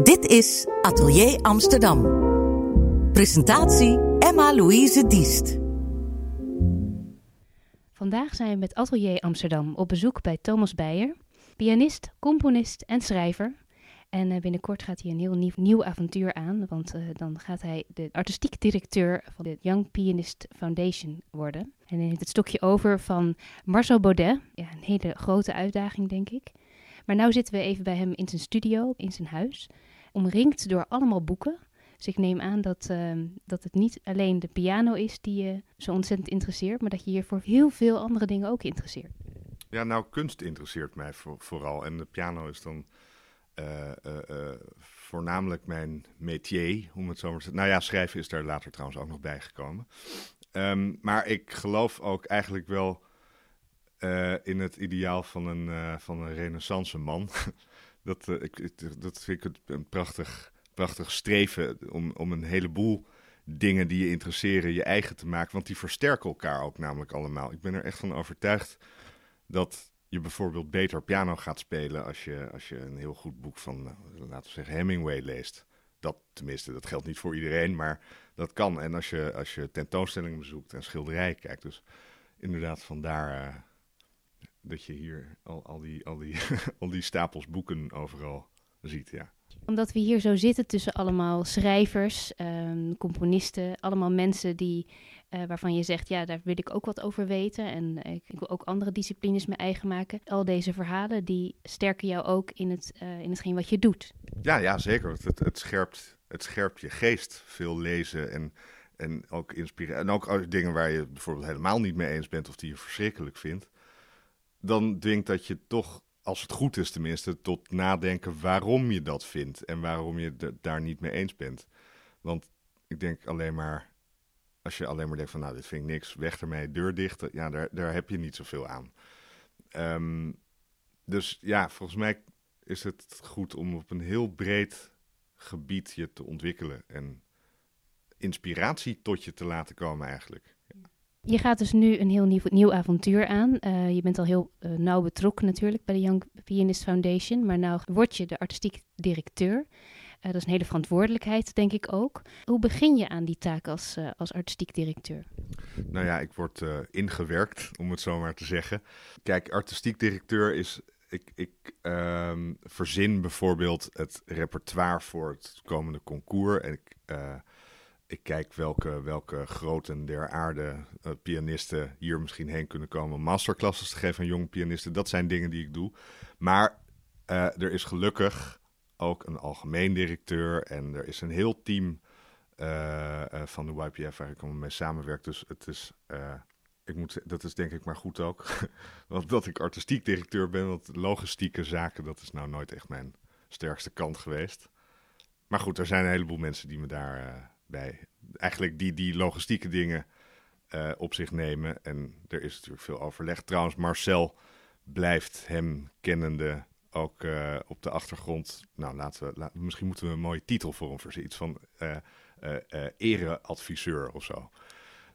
Dit is Atelier Amsterdam. Presentatie Emma-Louise Diest. Vandaag zijn we met Atelier Amsterdam op bezoek bij Thomas Beijer, pianist, componist en schrijver. En uh, binnenkort gaat hij een heel nieuw, avontuur aan, want uh, dan gaat hij de artistiek directeur van de Young Pianist Foundation worden. En hij neemt het stokje over van Marcel Baudet. Ja, een hele grote uitdaging, denk ik. Maar nu zitten we even bij hem in zijn studio, in zijn huis, omringd door allemaal boeken. Dus ik neem aan dat, uh, dat het niet alleen de piano is die je zo ontzettend interesseert, maar dat je hier voor heel veel andere dingen ook interesseert. Ja, nou, kunst interesseert mij voor, vooral. En de piano is dan uh, uh, voornamelijk mijn métier, om het zo maar te zeggen. Nou ja, schrijven is daar later trouwens ook nog bijgekomen. Um, maar ik geloof ook eigenlijk wel in het ideaal van een, van een renaissance man. dat, ik, dat vind ik een prachtig, prachtig streven om, om een heleboel dingen die je interesseren je eigen te maken. Want die versterken elkaar ook namelijk allemaal. Ik ben er echt van overtuigd dat je bijvoorbeeld beter piano gaat spelen als je, als je een heel goed boek van, laten we zeggen, Hemingway leest. Dat tenminste, dat geldt niet voor iedereen, maar dat kan. En als je, als je tentoonstellingen bezoekt en schilderijen kijkt. Dus inderdaad, vandaar uh, dat je hier al, al, die, al, die, al die stapels boeken overal ziet, ja omdat we hier zo zitten tussen allemaal schrijvers, um, componisten, allemaal mensen die, uh, waarvan je zegt, ja, daar wil ik ook wat over weten en uh, ik wil ook andere disciplines me eigen maken. Al deze verhalen, die sterken jou ook in, het, uh, in hetgeen wat je doet. Ja, ja zeker. Het, het, scherpt, het scherpt je geest, veel lezen en, en ook inspireren. En ook dingen waar je bijvoorbeeld helemaal niet mee eens bent of die je verschrikkelijk vindt. Dan dwingt dat je toch als het goed is tenminste, tot nadenken waarom je dat vindt en waarom je het daar niet mee eens bent. Want ik denk alleen maar, als je alleen maar denkt van nou, dit vind ik niks, weg ermee, deur dichten, ja, daar, daar heb je niet zoveel aan. Um, dus ja, volgens mij is het goed om op een heel breed gebied je te ontwikkelen en inspiratie tot je te laten komen eigenlijk. Je gaat dus nu een heel nieuw, nieuw avontuur aan. Uh, je bent al heel uh, nauw betrokken natuurlijk bij de Young Pianist Foundation, maar nu word je de artistiek directeur. Uh, dat is een hele verantwoordelijkheid, denk ik ook. Hoe begin je aan die taak als, als artistiek directeur? Nou ja, ik word ingewerkt, om het zo maar te zeggen. Kijk, artistiek directeur is ik, ik um, verzin bijvoorbeeld het repertoire voor het komende concours. En ik, ik kijk welke, welke groten der aarde uh, pianisten hier misschien heen kunnen komen. Masterclasses te geven aan jonge pianisten. Dat zijn dingen die ik doe. Maar uh, er is gelukkig ook een algemeen directeur. En er is een heel team uh, van de YPF waar ik mee samenwerk. Dus het is, ik moet, dat is denk ik maar goed ook. want dat ik artistiek directeur ben. Want logistieke zaken, dat is nou nooit echt mijn sterkste kant geweest. Maar goed, er zijn een heleboel mensen die me daar bij eigenlijk die, die logistieke dingen uh, op zich nemen. En er is natuurlijk veel overleg. Trouwens, Marcel blijft hem kennende ook uh, op de achtergrond. Nou, laten we, laten, misschien moeten we een mooie titel voor hem verzinnen. Iets van uh, ereadviseur of zo.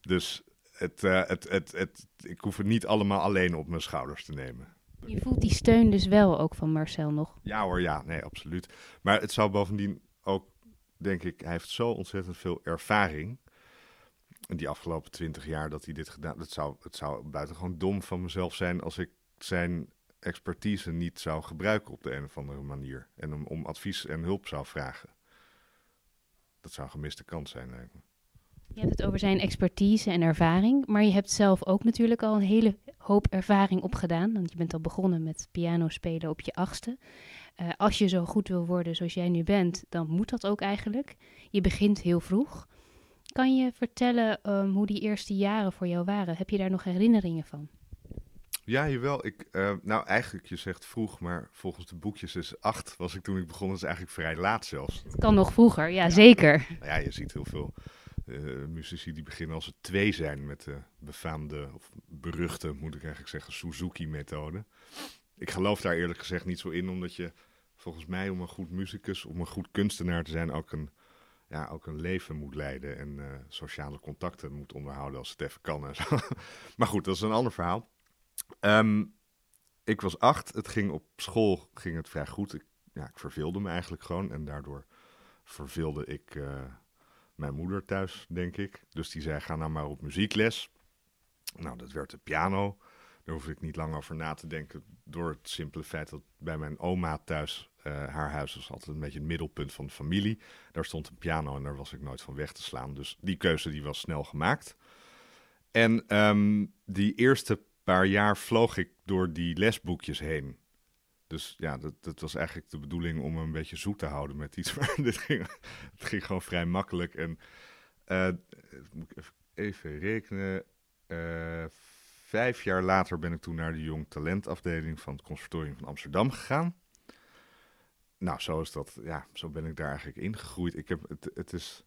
Dus het, het, het, het, ik hoef het niet allemaal alleen op mijn schouders te nemen. Je voelt die steun dus wel ook van Marcel nog? Ja hoor, ja, nee, absoluut. Maar het zou bovendien ook denk ik, hij heeft zo ontzettend veel ervaring. In die afgelopen twintig jaar dat hij dit gedaan Het zou, het zou buitengewoon dom van mezelf zijn als ik zijn expertise niet zou gebruiken op de een of andere manier. En om, om advies en hulp zou vragen. Dat zou een gemiste kans zijn, lijkt me. Je hebt het over zijn expertise en ervaring, maar je hebt zelf ook natuurlijk al een hele hoop ervaring opgedaan. Want je bent al begonnen met piano spelen op je achtste. Uh, als je zo goed wil worden zoals jij nu bent, dan moet dat ook eigenlijk. Je begint heel vroeg. Kan je vertellen um, hoe die eerste jaren voor jou waren? Heb je daar nog herinneringen van? Ja, jawel. Ik, uh, nou, eigenlijk, je zegt vroeg, maar volgens de boekjes is acht was ik toen ik begon. Dat is eigenlijk vrij laat zelfs. Het kan nog vroeger, ja, ja. zeker. Nou ja, je ziet heel veel uh, muzici die beginnen als ze twee zijn met de befaamde, of beruchte, moet ik eigenlijk zeggen, Suzuki-methode. Ik geloof daar eerlijk gezegd niet zo in, omdat je volgens mij om een goed muzikus, om een goed kunstenaar te zijn, ook een, ja, ook een leven moet leiden en uh, sociale contacten moet onderhouden als het even kan en zo. maar goed, dat is een ander verhaal. Um, ik was acht, het ging op school ging het vrij goed. Ik ja, ik verveelde me eigenlijk gewoon. En daardoor verveelde ik eh, mijn moeder thuis, denk ik. Dus die zei, ga nou maar op muziekles. Nou, dat werd de piano. Daar hoefde ik niet lang over na te denken. Door het simpele feit dat bij mijn oma thuis, uh, haar huis was altijd een beetje het middelpunt van de familie. Daar stond een piano en daar was ik nooit van weg te slaan. Dus die keuze die was snel gemaakt. En um, die eerste paar jaar vloog ik door die lesboekjes heen. Dus ja, dat, dat was eigenlijk de bedoeling om een beetje zoet te houden met iets. Maar dit ging, het ging gewoon vrij makkelijk. En uh, moet ik even, rekenen. Uh, vijf jaar later ben ik toen naar de jong talentafdeling van het Conservatorium van Amsterdam gegaan. Nou, zo is dat. Ja, zo ben ik daar eigenlijk ingegroeid. Ik heb het, het is.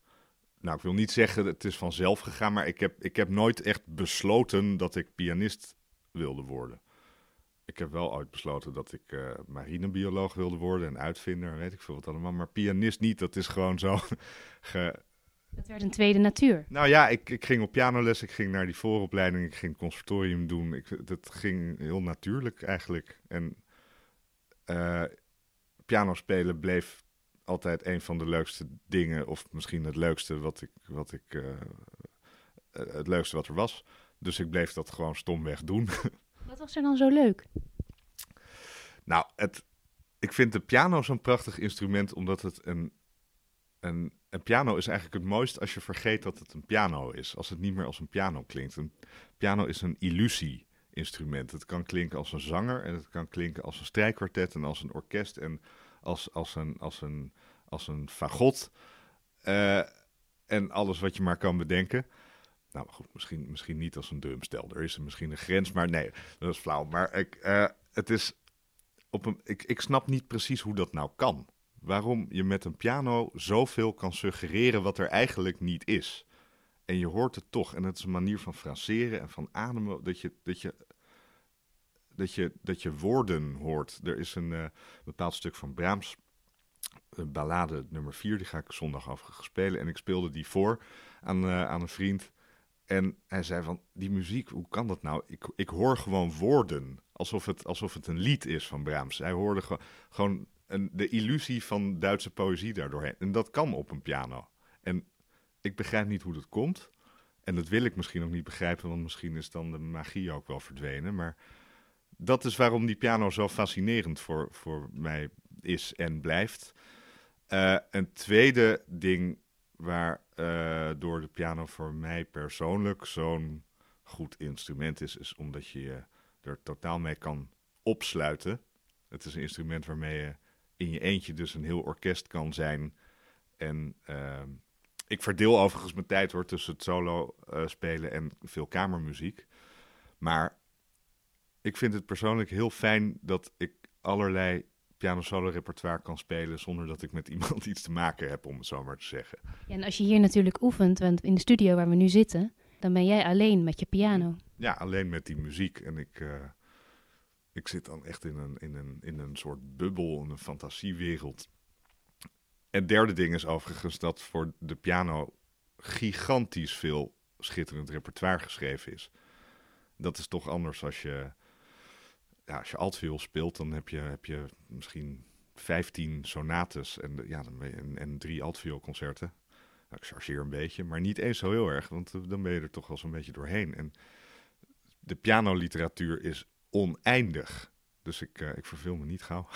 Nou, ik wil niet zeggen het is vanzelf gegaan, maar ik heb, ik heb nooit echt besloten dat ik pianist wilde worden. Ik heb wel ooit besloten dat ik uh, marinebioloog wilde worden en uitvinder, weet ik veel wat allemaal. Maar pianist niet, dat is gewoon zo. Ge... Dat werd een tweede natuur. Nou ja, ik, ik ging op pianoles, ik ging naar die vooropleiding, ik ging conservatorium doen. Ik, dat ging heel natuurlijk eigenlijk. En uh, piano spelen bleef altijd een van de leukste dingen, of misschien het leukste wat ik, wat ik uh, het leukste wat er was. Dus ik bleef dat gewoon stomweg doen. Wat was er dan zo leuk? Nou, het, ik vind de piano zo'n prachtig instrument, omdat het een, een, een piano is eigenlijk het mooist als je vergeet dat het een piano is. Als het niet meer als een piano klinkt. Een piano is een illusie-instrument. Het kan klinken als een zanger en het kan klinken als een strijkkwartet en als een orkest en als, als, een, als, een, als een fagot. Uh, en alles wat je maar kan bedenken. Nou goed, misschien, misschien niet als een drumstel. Er is er misschien een grens, maar nee, dat is flauw. Maar ik, uh, het is op een, ik, ik snap niet precies hoe dat nou kan. Waarom je met een piano zoveel kan suggereren wat er eigenlijk niet is. En je hoort het toch. En het is een manier van fraseren en van ademen. Dat je, dat je, dat je, dat je woorden hoort. Er is een uh, bepaald stuk van Brahms. Een ballade nummer 4, die ga ik zondag overigens spelen. En ik speelde die voor aan, uh, aan een vriend. En hij zei van, die muziek, hoe kan dat nou? Ik, ik hoor gewoon woorden, alsof het, alsof het een lied is van Brahms. Hij hoorde ge gewoon de illusie van Duitse poëzie daardoorheen. En dat kan op een piano. En ik begrijp niet hoe dat komt. En dat wil ik misschien ook niet begrijpen, want misschien is dan de magie ook wel verdwenen. Maar dat is waarom die piano zo fascinerend voor, voor mij is en blijft. Uh, een tweede ding waar uh, door de piano voor mij persoonlijk zo'n goed instrument is, is omdat je je er totaal mee kan opsluiten. Het is een instrument waarmee je in je eentje dus een heel orkest kan zijn. En uh, ik verdeel overigens mijn tijd hoor tussen het solo uh, spelen en veel kamermuziek. Maar ik vind het persoonlijk heel fijn dat ik allerlei piano solo repertoire kan spelen zonder dat ik met iemand iets te maken heb, om het zo maar te zeggen. Ja, en als je hier natuurlijk oefent, want in de studio waar we nu zitten, dan ben jij alleen met je piano. Ja, alleen met die muziek. En ik, uh, ik zit dan echt in een, in, een, in een soort bubbel, in een fantasiewereld. En derde ding is overigens dat voor de piano gigantisch veel schitterend repertoire geschreven is. Dat is toch anders als je ja, als je altviool speelt, dan heb je, heb je misschien 15 sonates en, ja, en, en drie altvioolconcerten. Nou, ik chargeer een beetje, maar niet eens zo heel erg, want eh, dan ben je er toch wel zo'n beetje doorheen. En de pianoliteratuur is oneindig. Dus ik, uh, ik verveel me niet gauw.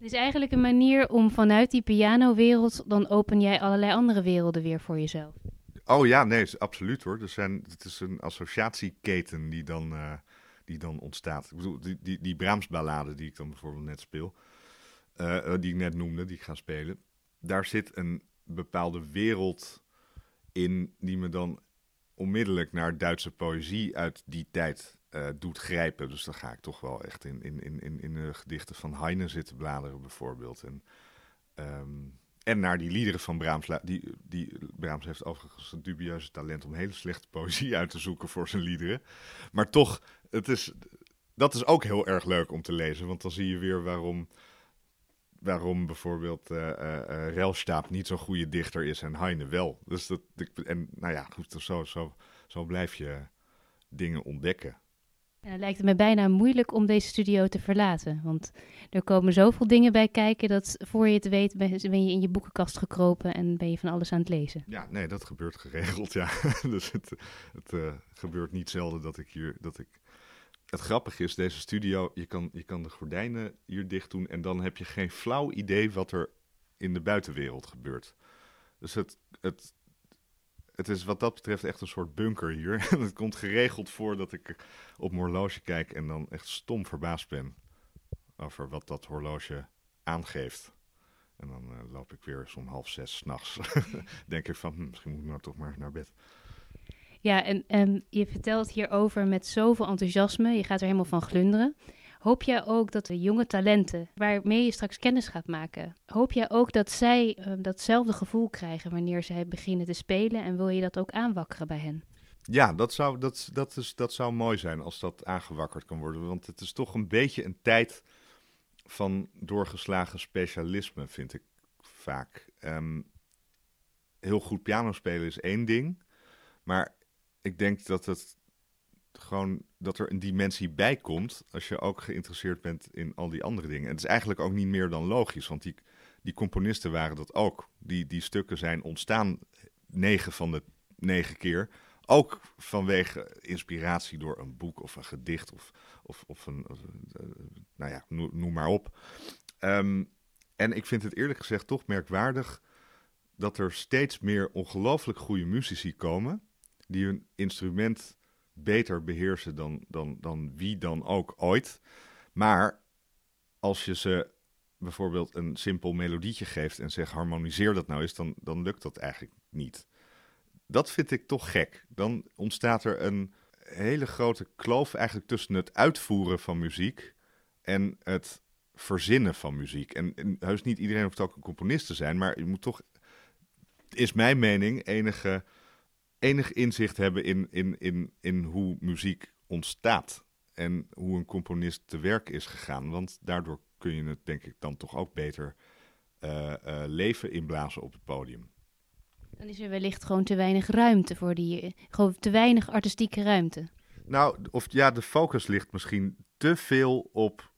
Het is eigenlijk een manier om vanuit die pianowereld, dan open jij allerlei andere werelden weer voor jezelf. Oh ja, nee, absoluut hoor. Er zijn, het is een associatieketen die dan, uh, die dan ontstaat. Ik bedoel, die, die, die Brahms-ballade die ik dan bijvoorbeeld net speel, uh, die ik net noemde, die ik ga spelen, daar zit een bepaalde wereld in die me dan onmiddellijk naar Duitse poëzie uit die tijd uh, doet grijpen. Dus dan ga ik toch wel echt in, in, in, in de gedichten van Heine zitten bladeren bijvoorbeeld. En, um, en naar die liederen van Brahms. Die, die, Brahms heeft overigens een dubieuze talent om hele slechte poëzie uit te zoeken voor zijn liederen. Maar toch, het is, dat is ook heel erg leuk om te lezen. Want dan zie je weer waarom, waarom bijvoorbeeld uh, niet zo'n goede dichter is en Heine wel. Dus dat, en nou ja, goed, zo, zo, zo blijf je dingen ontdekken. En dan lijkt het me bijna moeilijk om deze studio te verlaten. Want er komen zoveel dingen bij kijken dat voor je het weet ben je in je boekenkast gekropen en ben je van alles aan het lezen. Ja, nee, dat gebeurt geregeld, ja. dus het, het uh, gebeurt niet zelden dat ik hier, dat ik... Het grappige is, deze studio, je kan, je kan de gordijnen hier dicht doen en dan heb je geen flauw idee wat er in de buitenwereld gebeurt. Dus het, het, het is wat dat betreft echt een soort bunker hier. Het komt geregeld voor dat ik op mijn horloge kijk en dan echt stom verbaasd ben over wat dat horloge aangeeft. En dan uh, loop ik weer om half zes s'nachts. Denk ik van, hm, misschien moet ik nou toch maar naar bed. Ja, en, en je vertelt hierover met zoveel enthousiasme. Je gaat er helemaal van glunderen. Hoop jij ook dat de jonge talenten, waarmee je straks kennis gaat maken, hoop jij ook dat zij uh, datzelfde gevoel krijgen wanneer zij beginnen te spelen en wil je dat ook aanwakkeren bij hen? Ja, dat zou, dat, dat, is, dat zou mooi zijn als dat aangewakkerd kan worden. Want het is toch een beetje een tijd van doorgeslagen specialisme, vind ik vaak. Um, heel goed piano spelen is één ding. Maar ik denk dat het gewoon dat er een dimensie bij komt als je ook geïnteresseerd bent in al die andere dingen. En het is eigenlijk ook niet meer dan logisch, want die, die componisten waren dat ook. Die, die stukken zijn ontstaan negen van de negen keer. Ook vanwege inspiratie door een boek of een gedicht of, of, of een, uh, nou ja, noem, maar op. Um, en ik vind het eerlijk gezegd toch merkwaardig dat er steeds meer ongelooflijk goede muzici komen die hun instrument beter beheersen dan, dan, dan wie dan ook ooit. Maar als je ze bijvoorbeeld een simpel melodietje geeft en zegt harmoniseer dat nou eens, dan, dan lukt dat eigenlijk niet. Dat vind ik toch gek. Dan ontstaat er een hele grote kloof eigenlijk tussen het uitvoeren van muziek en het verzinnen van muziek. En, en heus niet iedereen hoeft ook een componist te zijn, maar je moet toch, is mijn mening, enige enig inzicht hebben in, in, in, in hoe muziek ontstaat. En hoe een componist te werk is gegaan. Want daardoor kun je het, denk ik, dan toch ook beter uh, uh, leven inblazen op het podium. Dan is er wellicht gewoon te weinig ruimte voor die. Gewoon te weinig artistieke ruimte. Nou, of ja, de focus ligt misschien te veel op,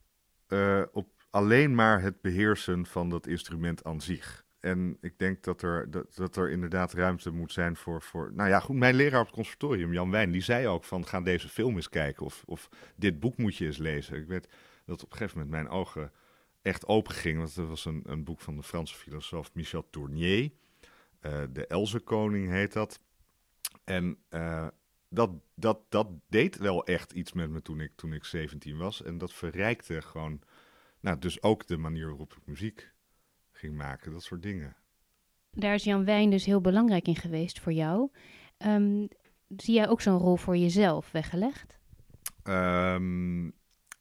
uh, op alleen maar het beheersen van dat instrument aan zich. En ik denk dat er, dat, dat er inderdaad ruimte moet zijn voor, voor... Nou ja, goed, mijn leraar op het conservatorium, Jan Wijn, die zei ook van... ga deze film eens kijken of, of dit boek moet je eens lezen. Ik weet dat op een gegeven moment mijn ogen echt open gingen. Want dat was een, een boek van de Franse filosoof Michel Tournier. Uh, de Elze-koning heet dat. En uh, dat, dat, dat deed wel echt iets met me toen ik, toen ik 17 was. En dat verrijkte gewoon... Nou, dus ook de manier waarop ik muziek ging maken, dat soort dingen. Daar is Jan Wijn dus heel belangrijk in geweest voor jou. Um, zie jij ook zo'n rol voor jezelf weggelegd? Um,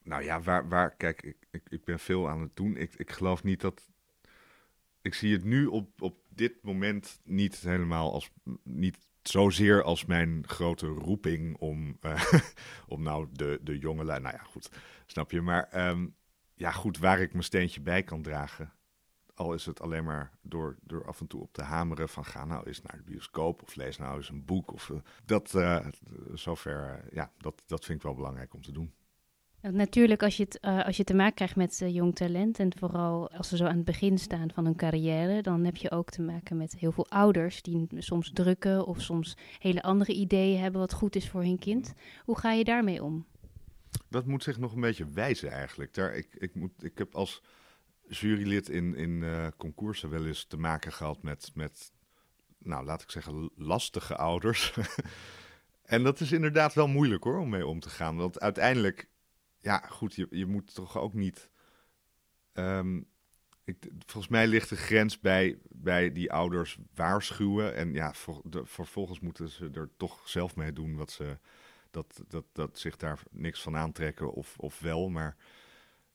nou ja, waar, waar kijk, ik, ik, ik ben veel aan het doen. Ik, ik geloof niet dat. Ik zie het nu op, op dit moment niet helemaal als. Niet zozeer als mijn grote roeping om, uh, om nou de, de jongelui. Nou ja, goed, snap je. Maar um, ja, goed, waar ik mijn steentje bij kan dragen. Al is het alleen maar door, door af en toe op te hameren van ga nou eens naar de bioscoop of lees nou eens een boek. Of, uh, dat, uh, zover, uh, ja, dat, dat vind ik wel belangrijk om te doen. Natuurlijk, als je, het, als je te maken krijgt met jong talent en vooral als ze zo aan het begin staan van hun carrière, dan heb je ook te maken met heel veel ouders die soms drukken of soms hele andere ideeën hebben wat goed is voor hun kind. Hoe ga je daarmee om? Dat moet zich nog een beetje wijzen eigenlijk. Daar, ik, ik, moet, ik heb als jurylid in, in uh, concoursen wel eens te maken gehad met, met nou laat ik zeggen, lastige ouders. en dat is inderdaad wel moeilijk hoor, om mee om te gaan. Want uiteindelijk, ja goed, je, je moet toch ook niet... Ik, volgens mij ligt de grens bij, bij die ouders waarschuwen. En ja, voor, de, vervolgens moeten ze er toch zelf mee doen wat ze... Dat, dat, dat zich daar niks van aantrekken of, of wel. Maar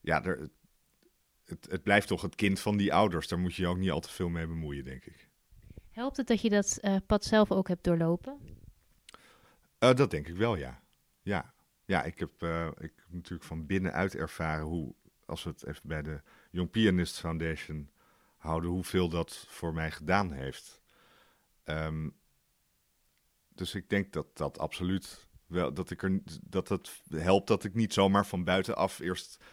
ja, er, het, het, blijft toch het kind van die ouders. Daar moet je je ook niet al te veel mee bemoeien, denk ik. Helpt het dat je dat uh, pad zelf ook hebt doorlopen? Uh, dat denk ik wel, ja. Ja, ja ik, heb, uh, ik heb natuurlijk van binnenuit ervaren hoe, als we het even bij de Young Pianist Foundation houden, hoeveel dat voor mij gedaan heeft. Um, dus ik denk dat dat absoluut wel, dat, ik er, dat het helpt dat ik niet zomaar van buitenaf eerst eh,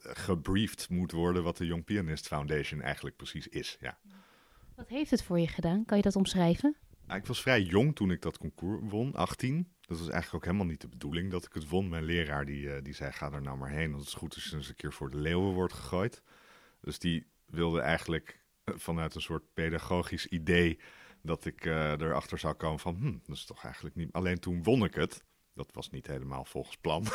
gebriefd moet worden wat de Young Pianist Foundation eigenlijk precies is. Ja. Wat heeft het voor je gedaan? Kan je dat omschrijven? Nou, ik was vrij jong toen ik dat concours won, 18. Dat was eigenlijk ook helemaal niet de bedoeling dat ik het won. Mijn leraar die, eh, die zei, ga er nou maar heen. Want het is goed als je eens een keer voor de leeuwen wordt gegooid. Dus die wilde eigenlijk eh, vanuit een soort pedagogisch idee... dat ik uh, erachter zou komen van, hm, dat is toch eigenlijk niet... Alleen toen won ik het. Dat was niet helemaal volgens plan.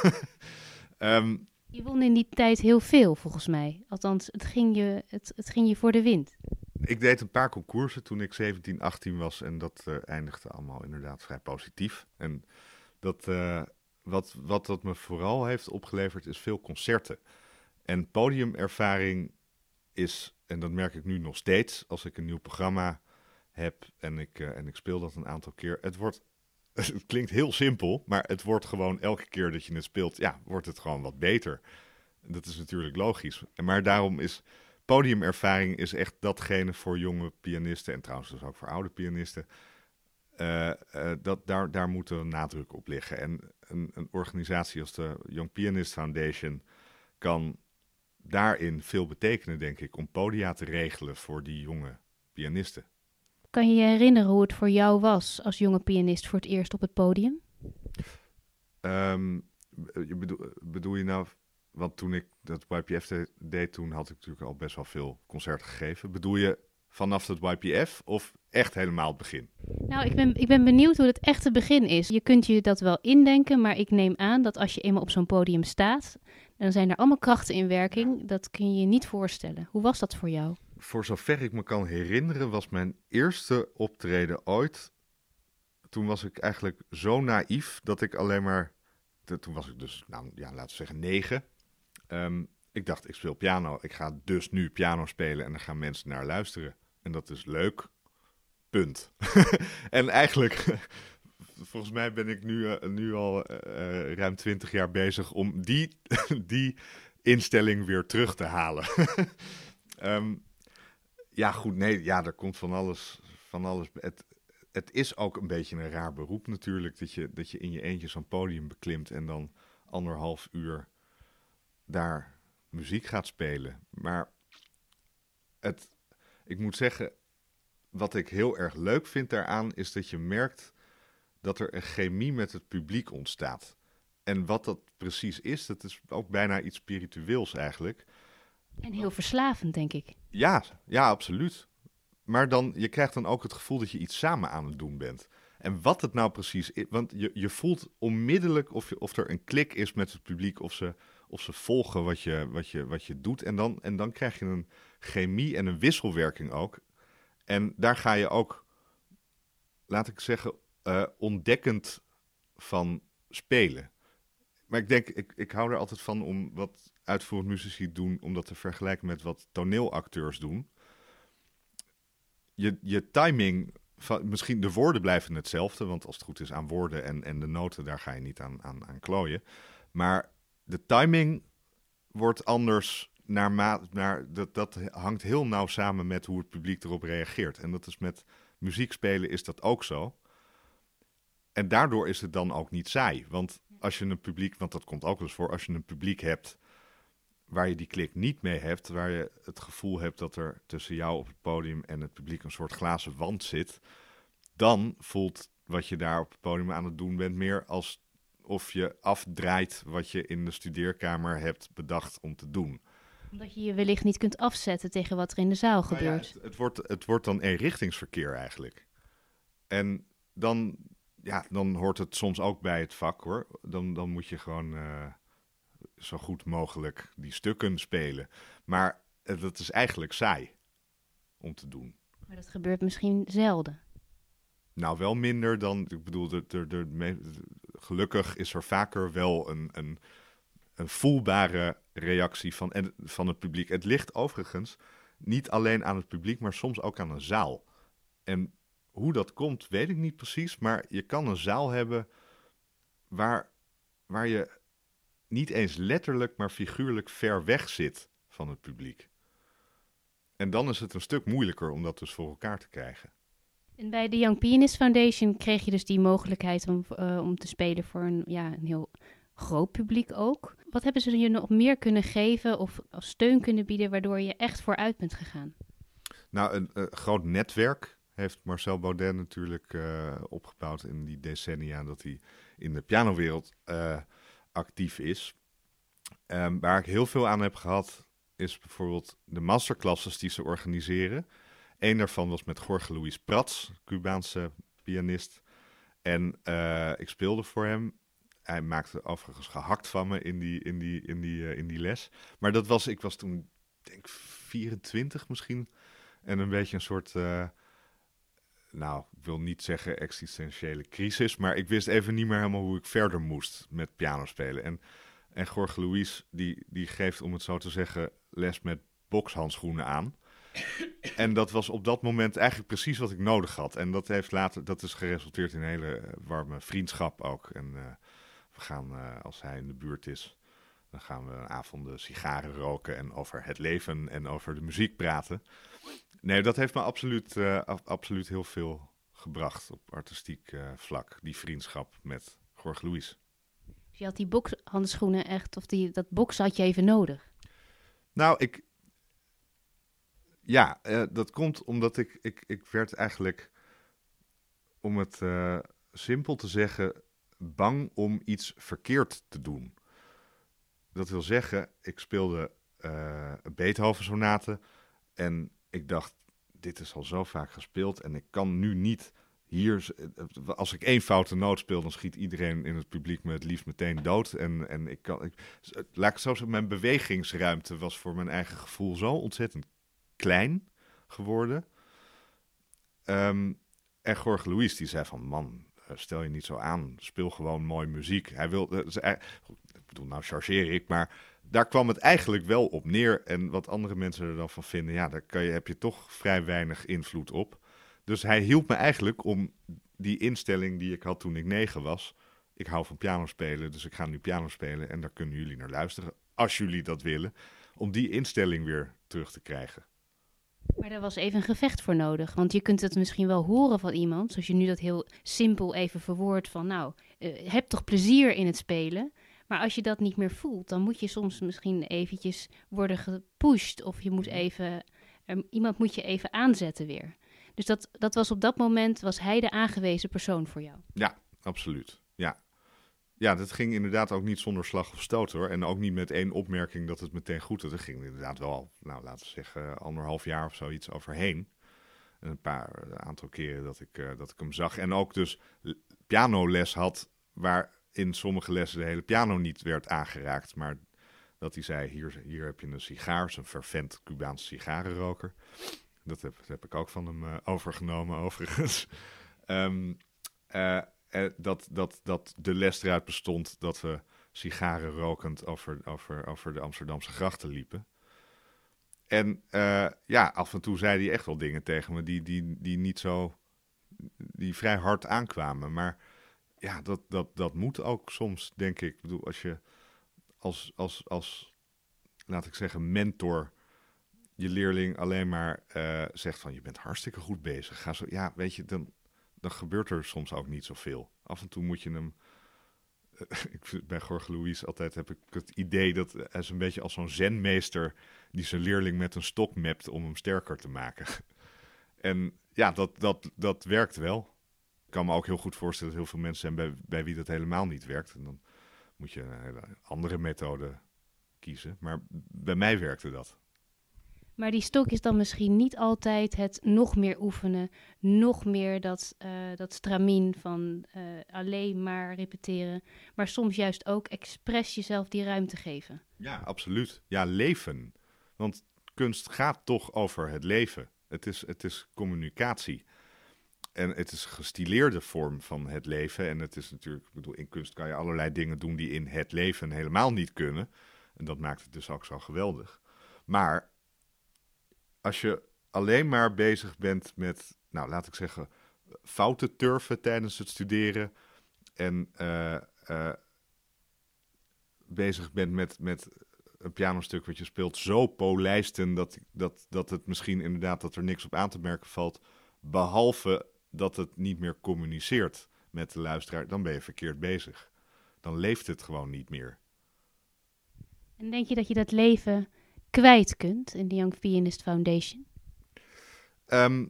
um, je won in die tijd heel veel, volgens mij. Althans, het ging je, het, het ging je voor de wind. Ik deed een paar concoursen toen ik 17, 18 was. En dat uh, eindigde allemaal inderdaad vrij positief. En dat, uh, wat, wat dat me vooral heeft opgeleverd, is veel concerten. En podiumervaring is, en dat merk ik nu nog steeds, als ik een nieuw programma heb en ik, uh, en ik speel dat een aantal keer. Het wordt het klinkt heel simpel, maar het wordt gewoon elke keer dat je het speelt, ja, wordt het gewoon wat beter. Dat is natuurlijk logisch. Maar daarom is podiumervaring is echt datgene voor jonge pianisten en trouwens dus ook voor oude pianisten. Uh, uh, dat, daar, daar moet een nadruk op liggen. En een, een organisatie als de Young Pianist Foundation kan daarin veel betekenen, denk ik, om podia te regelen voor die jonge pianisten. Kan je je herinneren hoe het voor jou was als jonge pianist voor het eerst op het podium? Um, je bedoel, bedoel je nou, want toen ik dat YPF deed, toen had ik natuurlijk al best wel veel concerten gegeven. Bedoel je vanaf het YPF of echt helemaal het begin? Nou, ik ben, ik ben benieuwd hoe het echte begin is. Je kunt je dat wel indenken, maar ik neem aan dat als je eenmaal op zo'n podium staat, dan zijn er allemaal krachten in werking. Dat kun je je niet voorstellen. Hoe was dat voor jou? Voor zover ik me kan herinneren, was mijn eerste optreden ooit. Toen was ik eigenlijk zo naïef dat ik alleen maar. Toen was ik dus, nou ja, laten we zeggen, negen. Um, ik dacht, ik speel piano. Ik ga dus nu piano spelen en dan gaan mensen naar luisteren. En dat is leuk. Punt. en eigenlijk, volgens mij ben ik nu, uh, nu al uh, ruim twintig jaar bezig om die, die instelling weer terug te halen. um, ja, goed, nee, ja, er komt van alles. Van alles. Het, het is ook een beetje een raar beroep natuurlijk, dat je, dat je in je eentje zo'n podium beklimt en dan anderhalf uur daar muziek gaat spelen. Maar het, ik moet zeggen, wat ik heel erg leuk vind daaraan, is dat je merkt dat er een chemie met het publiek ontstaat. En wat dat precies is, dat is ook bijna iets spiritueels eigenlijk. En heel verslavend, denk ik. Ja, ja, absoluut. Maar dan, je krijgt dan ook het gevoel dat je iets samen aan het doen bent. En wat het nou precies is, want je, je voelt onmiddellijk of, je, of er een klik is met het publiek, of ze, of ze volgen wat je, wat, je, wat je doet. En dan, en dan krijg je een chemie en een wisselwerking ook. En daar ga je ook, laat ik zeggen, uh, ontdekkend van spelen. Maar ik denk, ik, ik hou er altijd van om wat uitvoerend muzici doen, om dat te vergelijken met wat toneelacteurs doen. Je, je timing, van, misschien de woorden blijven hetzelfde, want als het goed is aan woorden en, en de noten, daar ga je niet aan, aan, aan klooien. Maar de timing wordt anders naar, naar dat, dat hangt heel nauw samen met hoe het publiek erop reageert. En dat is met muziek spelen is dat ook zo. En daardoor is het dan ook niet saai. Want als je een publiek, want dat komt ook wel eens voor, als je een publiek hebt waar je die klik niet mee hebt, waar je het gevoel hebt dat er tussen jou op het podium en het publiek een soort glazen wand zit, dan voelt wat je daar op het podium aan het doen bent meer als of je afdraait wat je in de studeerkamer hebt bedacht om te doen. Omdat je je wellicht niet kunt afzetten tegen wat er in de zaal nou gebeurt. Ja, het, het, wordt, het wordt dan eenrichtingsverkeer eigenlijk. En dan, ja, dan hoort het soms ook bij het vak hoor. Dan, dan moet je gewoon uh, zo goed mogelijk die stukken spelen. Maar dat is eigenlijk saai om te doen. Maar dat gebeurt misschien zelden. Nou, wel minder dan, ik bedoel, de, de, de, gelukkig is er vaker wel een, een, een voelbare reactie van, en, van het publiek. Het ligt overigens niet alleen aan het publiek, maar soms ook aan een zaal. En hoe dat komt, weet ik niet precies, maar je kan een zaal hebben waar, waar je niet eens letterlijk, maar figuurlijk ver weg zit van het publiek. En dan is het een stuk moeilijker om dat dus voor elkaar te krijgen. En bij de Young Pianist Foundation kreeg je dus die mogelijkheid om, uh, om te spelen voor een, ja, een heel groot publiek ook. Wat hebben ze je nog meer kunnen geven of als steun kunnen bieden waardoor je echt vooruit bent gegaan? Nou, een, een groot netwerk heeft Marcel Baudet natuurlijk uh, opgebouwd in die decennia dat hij in de pianowereld uh, actief is. Um, waar ik heel veel aan heb gehad, is bijvoorbeeld de masterclasses die ze organiseren. Eén daarvan was met Jorge Luis Prats, Cubaanse pianist. En uh, ik speelde voor hem. Hij maakte overigens gehakt van me in die, in die, in die, in die les. Maar dat was, ik was toen, denk 24 misschien. En een beetje een soort, nou, ik wil niet zeggen existentiële crisis. Maar ik wist even niet meer helemaal hoe ik verder moest met piano spelen. En, en Jorge Luis, die, die geeft, om het zo te zeggen, les met bokshandschoenen aan. En dat was op dat moment eigenlijk precies wat ik nodig had. En dat, heeft later, dat is geresulteerd in een hele warme vriendschap ook. En uh, we gaan, uh, als hij in de buurt is, dan gaan we een avond sigaren roken en over het leven en over de muziek praten. Nee, dat heeft me absoluut, uh, absoluut heel veel gebracht op artistiek vlak, die vriendschap met Jorge Louis. Dus je had die bokshandschoenen echt, of die, dat boksen had je even nodig? Nou, ik, ja, uh, dat komt omdat ik, ik, ik werd eigenlijk, om het simpel te zeggen, bang om iets verkeerd te doen. Dat wil zeggen, ik speelde Beethoven-sonaten en ik dacht, dit is al zo vaak gespeeld en ik kan nu niet hier, als ik één foute noot speel, dan schiet iedereen in het publiek me het liefst meteen dood. En, en ik kan, ik, laat ik zo mijn bewegingsruimte was voor mijn eigen gevoel zo ontzettend klein geworden. Um, en Jorge Luis die zei van, man, stel je niet zo aan, speel gewoon mooi muziek. Hij wil, nou chargeer ik, maar daar kwam het eigenlijk wel op neer. En wat andere mensen er dan van vinden, ja, daar kan je, heb je toch vrij weinig invloed op. Dus hij hielp me eigenlijk om die instelling die ik had toen ik negen was. Ik hou van piano spelen, dus ik ga nu piano spelen en daar kunnen jullie naar luisteren, als jullie dat willen. Om die instelling weer terug te krijgen. Maar daar was even een gevecht voor nodig. Want je kunt het misschien wel horen van iemand, zoals je nu dat heel simpel even verwoordt van nou, uh, heb toch plezier in het spelen. Maar als je dat niet meer voelt, dan moet je soms misschien eventjes worden gepusht. Of je moet even, um, iemand moet je even aanzetten weer. Dus dat, dat was op dat moment, was hij de aangewezen persoon voor jou? Ja, absoluut. Ja. Ja, dat ging inderdaad ook niet zonder slag of stoot hoor. En ook niet met één opmerking dat het meteen goed was. Er ging inderdaad wel, nou laten we zeggen, anderhalf jaar of zoiets overheen. En een paar, een aantal keren dat ik, uh, dat ik hem zag. En ook dus pianoles had, waar in sommige lessen de hele piano niet werd aangeraakt. Maar dat hij zei, hier, hier heb je een sigaar, een vervent Cubaanse sigarenroker. Dat heb, heb ik ook van hem uh, overgenomen overigens. um, dat, dat, dat de les eruit bestond dat we sigaren rokend over, over, over de Amsterdamse grachten liepen. En ja, af en toe zei hij echt wel dingen tegen me die, die, die niet zo, die vrij hard aankwamen. Maar ja, dat, dat, dat moet ook soms, denk ik. Ik bedoel, als je als, als, als, laat ik zeggen, mentor je leerling alleen maar uh, zegt van je bent hartstikke goed bezig. Ga zo, ja, weet je, dan, dan gebeurt er soms ook niet zoveel. Af en toe moet je hem. ik, bij Jorge Louis altijd heb ik het idee dat hij is een beetje als zo'n zenmeester die zijn leerling met een stok mapt om hem sterker te maken. en ja, dat, dat, dat werkt wel. Ik kan me ook heel goed voorstellen dat heel veel mensen zijn bij, bij wie dat helemaal niet werkt. En dan moet je een hele andere methode kiezen. Maar bij mij werkte dat. Maar die stok is dan misschien niet altijd het nog meer oefenen, nog meer dat, uh, dat stramien van uh, alleen maar repeteren, maar soms juist ook expres jezelf die ruimte geven. Ja, absoluut. Ja, leven. Want kunst gaat toch over het leven. Het is, het is communicatie. En het is een gestileerde vorm van het leven. En het is natuurlijk, ik bedoel, in kunst kan je allerlei dingen doen die in het leven helemaal niet kunnen. En dat maakt het dus ook zo geweldig. Maar als je alleen maar bezig bent met, nou laat ik zeggen, fouten turven tijdens het studeren en uh, uh, bezig bent met, met een pianostuk wat je speelt zo polijsten dat, dat, dat het misschien inderdaad dat er niks op aan te merken valt, behalve dat het niet meer communiceert met de luisteraar, dan ben je verkeerd bezig. Dan leeft het gewoon niet meer. En denk je dat je dat leven kwijt kunt in de Young Pianist Foundation? Ehm,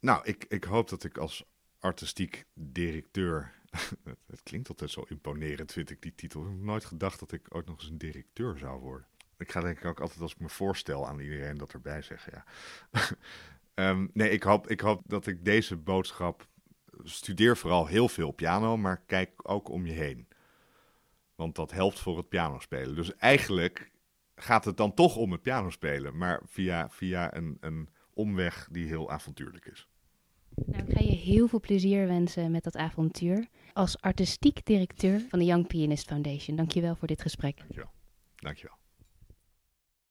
nou, ik, ik hoop dat ik als artistiek directeur. het, het klinkt altijd zo imponerend, vind ik die titel. Ik heb nooit gedacht dat ik ooit nog eens een directeur zou worden. Ik ga denk ik ook altijd als ik me voorstel aan iedereen dat erbij zeggen. Ja. Ehm, nee, ik hoop, ik hoop dat ik deze boodschap. Studeer vooral heel veel piano, maar kijk ook om je heen. Want dat helpt voor het pianospelen. Dus eigenlijk gaat het dan toch om het pianospelen, maar via, via een, een omweg die heel avontuurlijk is. Nou, ik ga je heel veel plezier wensen met dat avontuur. Als artistiek directeur van de Young Pianist Foundation. Dankjewel voor dit gesprek. Dankjewel. Dankjewel.